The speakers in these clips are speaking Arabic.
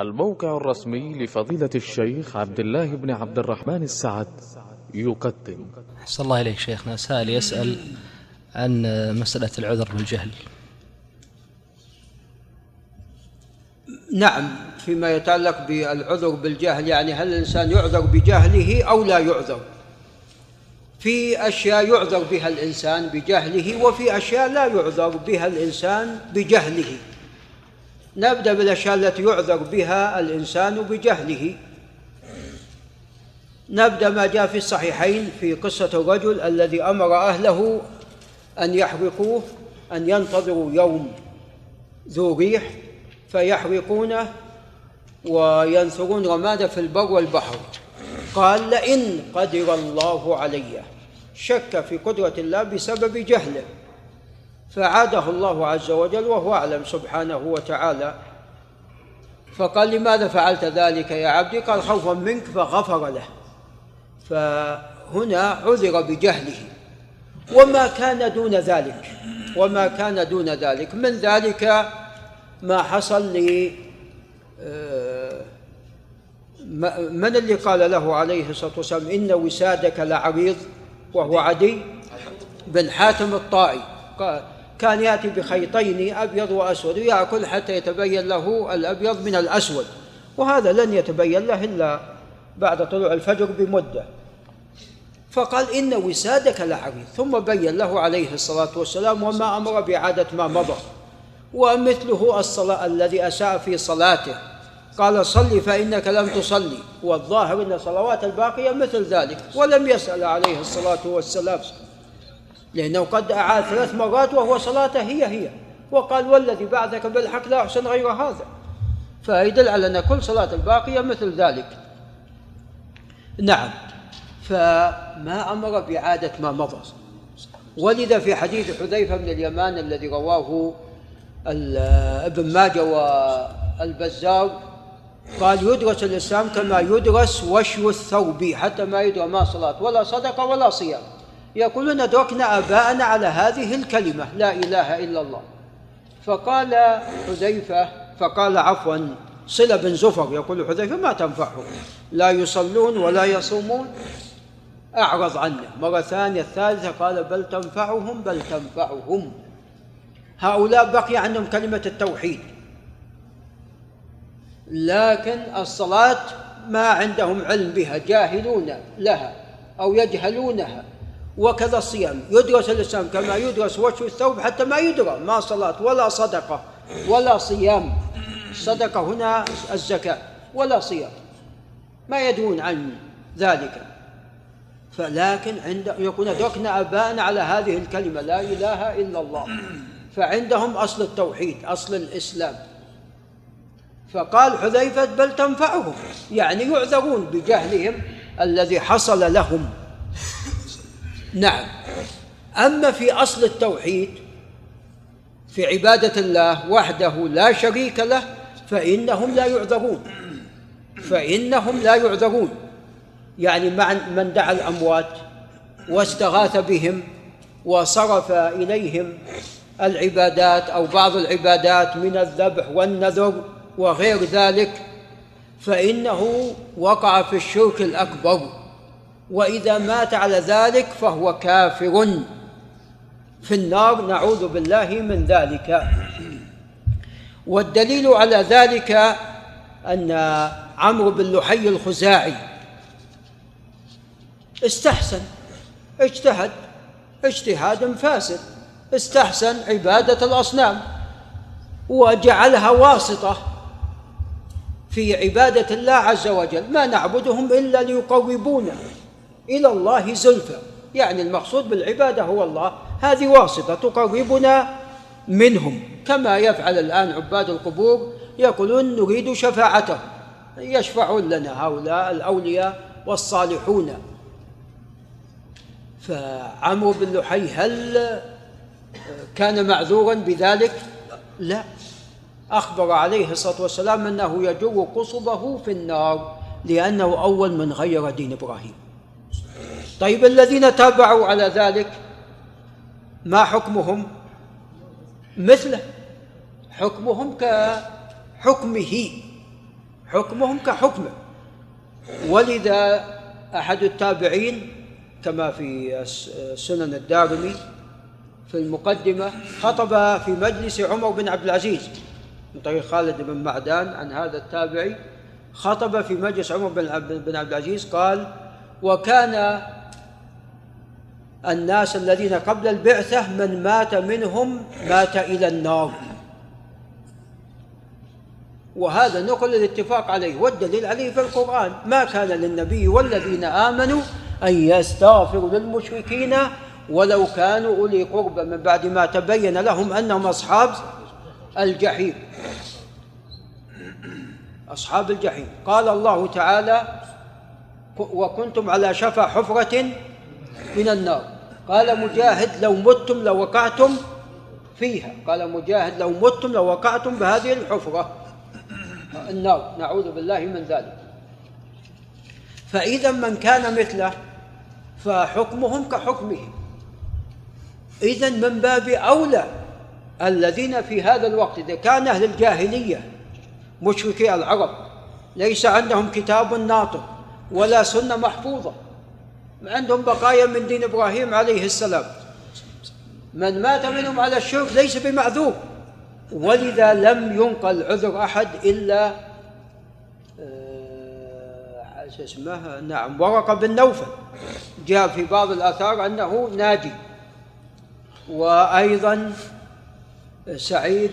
الموقع الرسمي لفضيلة الشيخ عبد الله بن عبد الرحمن السعد يقدم. أحسن الله إليك شيخنا. سائل يسأل عن مسألة العذر بالجهل. نعم فيما يتعلق بالعذر بالجهل يعني هل الإنسان يعذر بجهله أو لا يعذر؟ في أشياء يعذر بها الإنسان بجهله وفي أشياء لا يعذر بها الإنسان بجهله. نبدأ بالأشياء التي يعذر بها الإنسان بجهله. نبدأ ما جاء في الصحيحين في قصة الرجل الذي أمر أهله أن يحرقوه أن ينتظروا يوم ذو ريح فيحرقونه وينثرون رماده في البر والبحر. قال لئن قدر الله علي شك في قدرة الله بسبب جهله. فعاده الله عز وجل وهو أعلم سبحانه وتعالى. فقال لماذا فعلت ذلك يا عبدي؟ قال خوفا منك فغفر له. فهنا عذر بجهله. وما كان دون ذلك وما كان دون ذلك. من ذلك ما حصل ل آه، من اللي قال له عليه الصلاة والسلام إن وسادك لعريض وهو عدي؟ بن حاتم الطائي. قال كان يأتي بخيطين أبيض وأسود ويأكل حتى يتبين له الأبيض من الأسود. وهذا لن يتبين له إلا بعد طلوع الفجر بمدة. فقال إن وسادك لعريض ثم بين له عليه الصلاة والسلام وما أمر بإعادة ما مضى. ومثله الصلاة الذي أساء في صلاته. قال صل فإنك لم تصلي. والظاهر أن الصلوات الباقية مثل ذلك. ولم يسأل عليه الصلاة والسلام. لأنه قد أعاد ثلاث مرات وهو صلاته هي هي. وقال والذي بعثك بالحق لا أحسن غير هذا. فيدل على أن كل صلاة الباقية مثل ذلك. نعم. فما أمر بإعادة ما مضى. ولذا في حديث حذيفة بن اليمان الذي رواه ابن ماجه والبزار قال يدرس الإسلام كما يدرس وشو الثوب حتى ما يدرى ما صلاة ولا صدقة ولا صيام. يقولون أدركنا آباءنا على هذه الكلمة لا إله إلا الله. فقال حذيفة فقال عفوا صلة بن زفر يقول حذيفة ما تنفعهم لا يصلون ولا يصومون أعرض عنه مرة ثانية الثالثة قال بل تنفعهم بل تنفعهم. هؤلاء بقي عندهم كلمة التوحيد. لكن الصلاة ما عندهم علم بها جاهلون لها أو يجهلونها. وكذا الصيام يدرس الإسلام كما يدرس وجه الثوب حتى ما يدرى ما صلاة ولا صدقة ولا صيام. الصدقة هنا الزكاة ولا صيام. ما يدرون عن ذلك. فلكن عند يكون أدركنا آباءنا على هذه الكلمة لا إله إلا الله. فعندهم أصل التوحيد أصل الإسلام. فقال حذيفة بل تنفعهم يعني يعذرون بجهلهم الذي حصل لهم. نعم. أما في أصل التوحيد في عبادة الله وحده لا شريك له فإنهم لا يعذرون فإنهم لا يعذرون يعني مع من دعا الأموات واستغاث بهم وصرف إليهم العبادات أو بعض العبادات من الذبح والنذر وغير ذلك فإنه وقع في الشرك الأكبر. وإذا مات على ذلك فهو كافر. في النار نعوذ بالله من ذلك. والدليل على ذلك أن عمرو بن لحي الخزاعي استحسن اجتهد اجتهاد فاسد استحسن عبادة الأصنام وجعلها واسطة في عبادة الله عز وجل. ما نعبدهم إلا ليقربونا إلى الله زلفى. يعني المقصود بالعبادة هو الله. هذه واسطة تقربنا منهم. كما يفعل الآن عباد القبور يقولون نريد شفاعته. يشفعون لنا هؤلاء الأولياء والصالحون. فعمرو بن لحي هل كان معذورا بذلك؟ لا. أخبر عليه الصلاة والسلام أنه يجر قصبه في النار لأنه أول من غير دين إبراهيم. طيب الذين تابعوا على ذلك ما حكمهم؟ مثله حكمهم كحكمه حكمهم كحكمه. ولذا أحد التابعين كما في سنن الدارمي في المقدمة خطب في مجلس عمر بن عبد العزيز من طريق خالد بن معدان عن هذا التابعي خطب في مجلس عمر بن عبد العزيز قال وكان الناس الذين قبل البعثة من مات منهم مات إلى النار. وهذا نقل الاتفاق عليه والدليل عليه في القرآن. ما كان للنبي والذين آمنوا أن يستغفروا للمشركين ولو كانوا أولي قربى من بعد ما تبين لهم أنهم أصحاب الجحيم. أصحاب الجحيم. قال الله تعالى وكنتم على شفا حفرة من النار. قال مجاهد لو متم لوقعتم فيها. قال مجاهد لو متم لوقعتم بهذه الحفرة. النار. نعوذ بالله من ذلك. فإذا من كان مثله فحكمهم كحكمه. إذا من باب أولى الذين في هذا الوقت إذا كان أهل الجاهلية مشركي العرب ليس عندهم كتاب ناطق ولا سنة محفوظة. عندهم بقايا من دين إبراهيم عليه السلام. من مات منهم على الشرك ليس بمعذور ولذا لم ينقل عذر أحد إلا آه، اسمه نعم ورقة بن نوفل. جاء في بعض الآثار أنه ناجي. وأيضا سعيد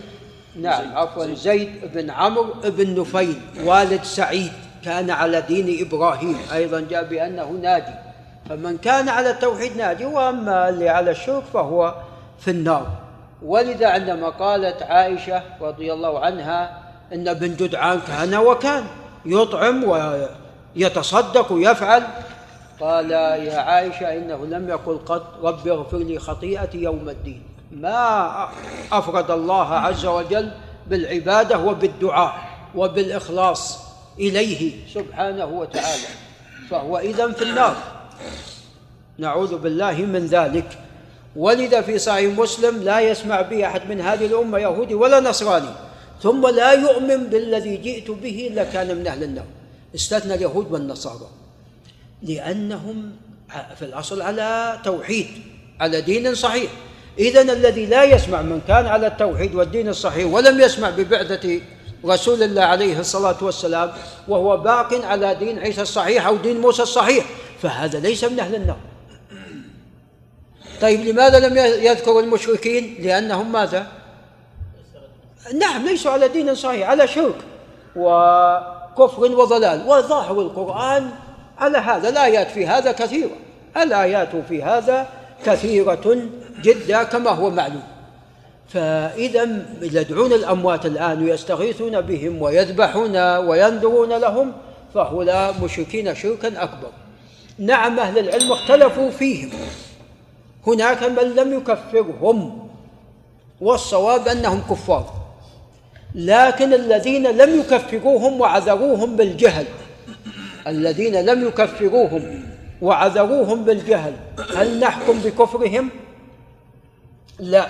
نعم عفوا زيد بن عمرو بن نفيل والد سعيد كان على دين إبراهيم. أيضا جاء بأنه ناجي. فمن كان على التوحيد ناجي وأما اللي على الشرك فهو في النار. ولذا عندما قالت عائشة رضي الله عنها إن ابن جدعان كان وكان يطعم ويتصدق ويفعل قال يا عائشة إنه لم يقل قط رب اغفر لي خطيئتي يوم الدين. ما أفرد الله عز وجل بالعبادة وبالدعاء وبالإخلاص إليه سبحانه وتعالى. فهو إذن في النار. نعوذ بالله من ذلك. ولذا في صحيح مسلم لا يسمع به أحد من هذه الأمة يهودي ولا نصراني. ثم لا يؤمن بالذي جئت به إلا كان من أهل النار. استثنى اليهود والنصارى. لأنهم في الأصل على توحيد على دين صحيح. إذا الذي لا يسمع من كان على التوحيد والدين الصحيح ولم يسمع ببعثة رسول الله عليه الصلاة والسلام وهو باق على دين عيسى الصحيح أو دين موسى الصحيح. فهذا ليس من أهل النار. طيب لماذا لم يذكر المشركين؟ لأنهم ماذا؟ نعم ليسوا على دين صحيح على شرك وكفر وضلال. وظاهر القرآن على هذا الآيات في هذا كثيرة. الآيات في هذا كثيرة جدا كما هو معلوم. فإذا يدعون الأموات الآن ويستغيثون بهم ويذبحون وينذرون لهم فهؤلاء مشركين شركا أكبر. نعم أهل العلم اختلفوا فيهم. هناك من لم يكفرهم والصواب أنهم كفار. لكن الذين لم يكفروهم وعذروهم بالجهل الذين لم يكفروهم وعذروهم بالجهل هل نحكم بكفرهم؟ لا.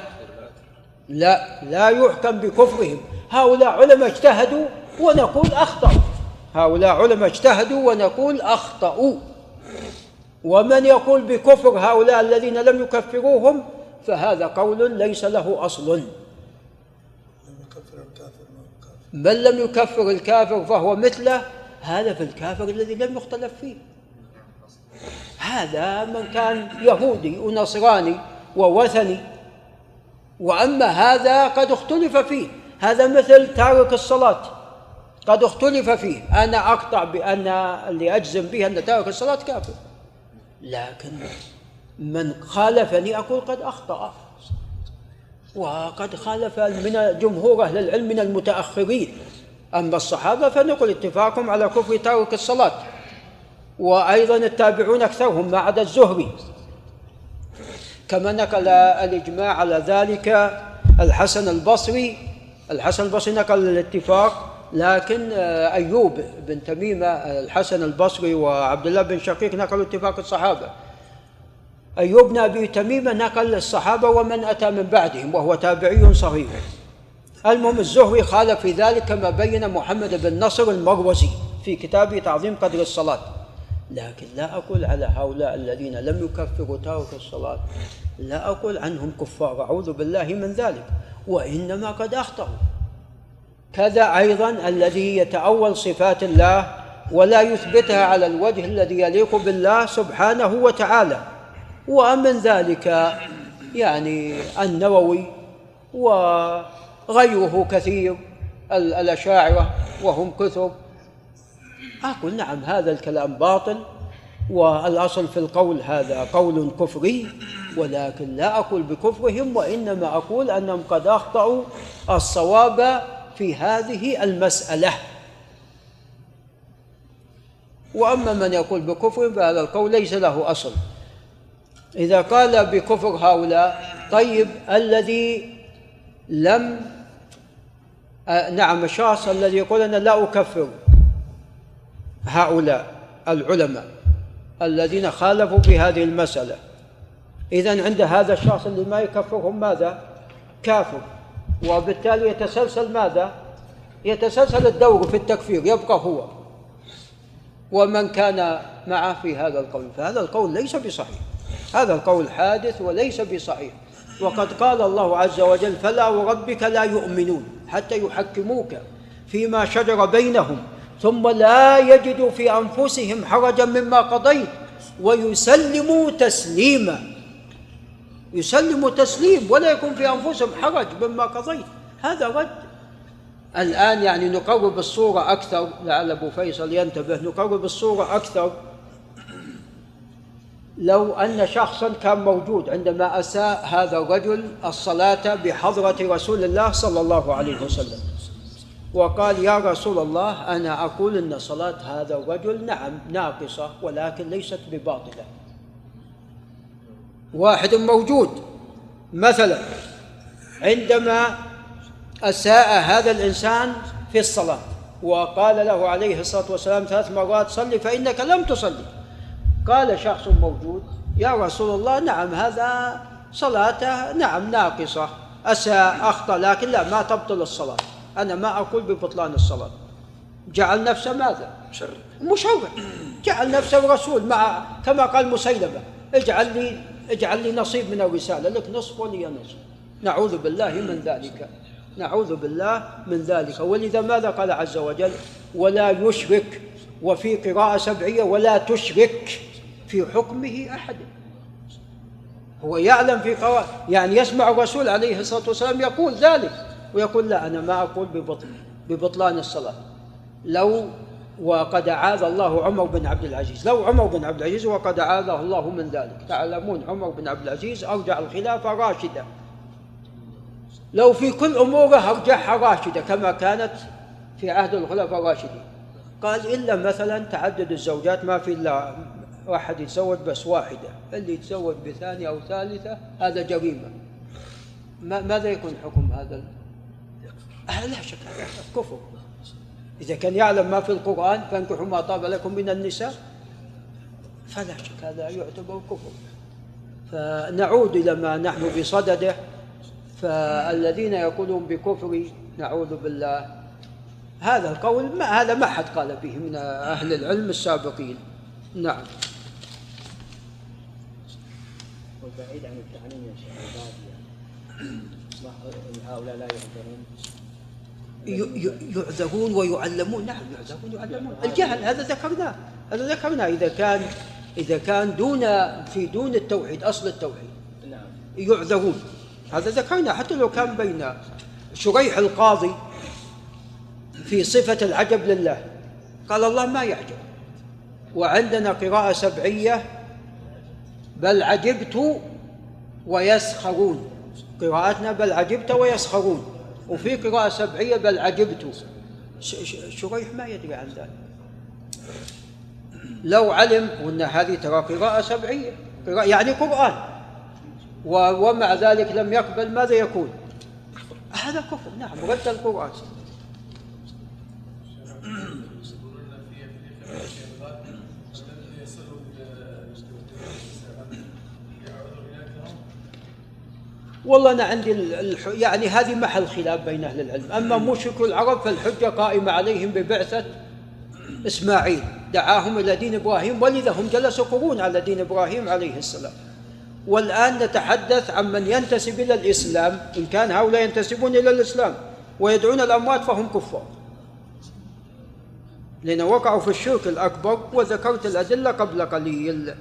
لا لا يحكم بكفرهم. هؤلاء علماء اجتهدوا ونقول أخطأوا. هؤلاء علماء اجتهدوا ونقول أخطأوا. ومن يقول بكفر هؤلاء الذين لم يكفروهم فهذا قول ليس له أصل. من لم يكفر الكافر فهو مثله هذا في الكافر الذي لم يختلف فيه. هذا من كان يهودي ونصراني ووثني وأما هذا قد اختلف فيه. هذا مثل تارك الصلاة. قد اختلف فيه. أنا أقطع بأن اللي أجزم به أن تارك الصلاة كافر. لكن من خالفني أقول قد أخطأ. وقد خالف من جمهور أهل العلم من المتأخرين. أما الصحابة فنقول اتفاقهم على كفر تارك الصلاة. وأيضا التابعون أكثرهم ما عدا الزهري. كما نقل الإجماع على ذلك الحسن البصري. الحسن البصري نقل الاتفاق لكن أيوب بن تميمة الحسن البصري وعبد الله بن شقيق نقلوا اتفاق الصحابة. أيوب بن أبي تميمة نقل الصحابة ومن أتى من بعدهم وهو تابعي صغير المهم الزهري خالف في ذلك كما بين محمد بن نصر المروزي في كتابه تعظيم قدر الصلاة. لكن لا أقول على هؤلاء الذين لم يكفروا تارك الصلاة لا أقول عنهم كفار أعوذ بالله من ذلك وإنما قد أخطأوا. كذا أيضا الذي يتأول صفات الله ولا يثبتها على الوجه الذي يليق بالله سبحانه وتعالى. ومن ذلك يعني النووي وغيره كثير الأشاعرة وهم كثر. أقول نعم هذا الكلام باطل والأصل في القول هذا قول كفري ولكن لا أقول بكفرهم وإنما أقول أنهم قد أخطأوا الصواب في هذه المسألة. وأما من يقول بكفر فهذا القول ليس له أصل. إذا قال بكفر هؤلاء طيب الذي لم آه، نعم الشخص الذي يقول أنا لا أكفر هؤلاء العلماء الذين خالفوا في هذه المسألة. إذا عند هذا الشخص اللي ما يكفرهم ماذا؟ كافر. وبالتالي يتسلسل ماذا؟ يتسلسل الدور في التكفير يبقى هو. ومن كان معه في هذا القول فهذا القول ليس بصحيح. هذا القول حادث وليس بصحيح. وقد قال الله عز وجل فلا وربك لا يؤمنون حتى يحكموك فيما شجر بينهم. ثم لا يجدوا في أنفسهم حرجا مما قضيت. ويسلموا تسليما. يسلموا تسليم ولا يكون في أنفسهم حرج مما قضيت. هذا رد. الآن يعني نقرب الصورة أكثر. لعل أبو فيصل ينتبه. نقرب الصورة أكثر. لو أن شخصا كان موجود عندما أساء هذا الرجل الصلاة بحضرة رسول الله صلى الله عليه وسلم. وقال يا رسول الله أنا أقول إن صلاة هذا الرجل نعم ناقصة ولكن ليست بباطلة. واحد موجود. مثلا عندما أساء هذا الإنسان في الصلاة وقال له عليه الصلاة والسلام ثلاث مرات صلي فإنك لم تصلي. قال شخص موجود. يا رسول الله نعم هذا صلاته نعم ناقصة أساء أخطأ لكن لا ما تبطل الصلاة. أنا ما أقول ببطلان الصلاة. جعل نفسه ماذا؟ مشرع مشرع جعل نفسه رسول مع كما قال مسيلمة. اجعل لي اجعل لي نصيب من الرسالة. لك نصف ولي نصف. نعوذ بالله من ذلك. نعوذ بالله من ذلك. ولذا ماذا قال عز وجل؟ ولا يشرك وفي قراءة سبعية ولا تشرك في حكمه أحد. هو يعلم في قواعد يعني يسمع الرسول عليه الصلاة والسلام يقول ذلك. ويقول لا أنا ما أقول ببطل ببطلان الصلاة. لو وقد أعاذ الله عمر بن عبد العزيز لو عمر بن عبد العزيز وقد أعاذه الله من ذلك. تعلمون عمر بن عبد العزيز أرجع الخلافة راشدة. لو في كل أموره أرجعها راشدة كما كانت في عهد الخلفاء الراشدين. قال إلا مثلا تعدد الزوجات ما في إلا واحد يتزوج بس واحدة. اللي يتزوج بثانية أو ثالثة هذا جريمة. ماذا يكون حكم هذا؟ لا شك هذا كفر. إذا كان يعلم ما في القرآن فانكحوا ما طاب لكم من النساء. فلا شك. هذا يعتبر كفر. فنعود إلى ما نحن بصدده. فالذين يقولون بكفر نعوذ بالله. هذا القول ما هذا ما حد قال به من أهل العلم السابقين. نعم. والبعيد عن التعليم يا شيخ هؤلاء لا يعذرون. يعذرون ويعلمون. نعم يعذرون ويعلمون. الجهل هذا ذكرناه هذا ذكرناه. إذا كان إذا كان دون في دون التوحيد أصل التوحيد. نعم. يعذرون. هذا ذكرنا حتى لو كان بين شريح القاضي في صفة العجب لله قال الله ما يعجب. وعندنا قراءة سبعية بل عجبت ويسخرون. قراءتنا بل عجبت ويسخرون. وفي قراءة سبعية بل عجبت. شريح ما يدري عن ذلك. لو علم وان هذه ترى قراءة سبعية قراءة يعني قرآن. ومع ذلك لم يقبل ماذا يكون؟ هذا كفر. نعم رد القرآن. والله أنا عندي الح... يعني هذه محل خلاف بين أهل العلم. أما مشرك العرب فالحجة قائمة عليهم ببعثة إسماعيل. دعاهم إلى دين إبراهيم ولذا هم جلسوا قرون على دين إبراهيم عليه السلام. والآن نتحدث عن من ينتسب إلى الإسلام إن كان هؤلاء ينتسبون إلى الإسلام ويدعون الأموات فهم كفار. لأن وقعوا في الشرك الأكبر وذكرت الأدلة قبل قليل.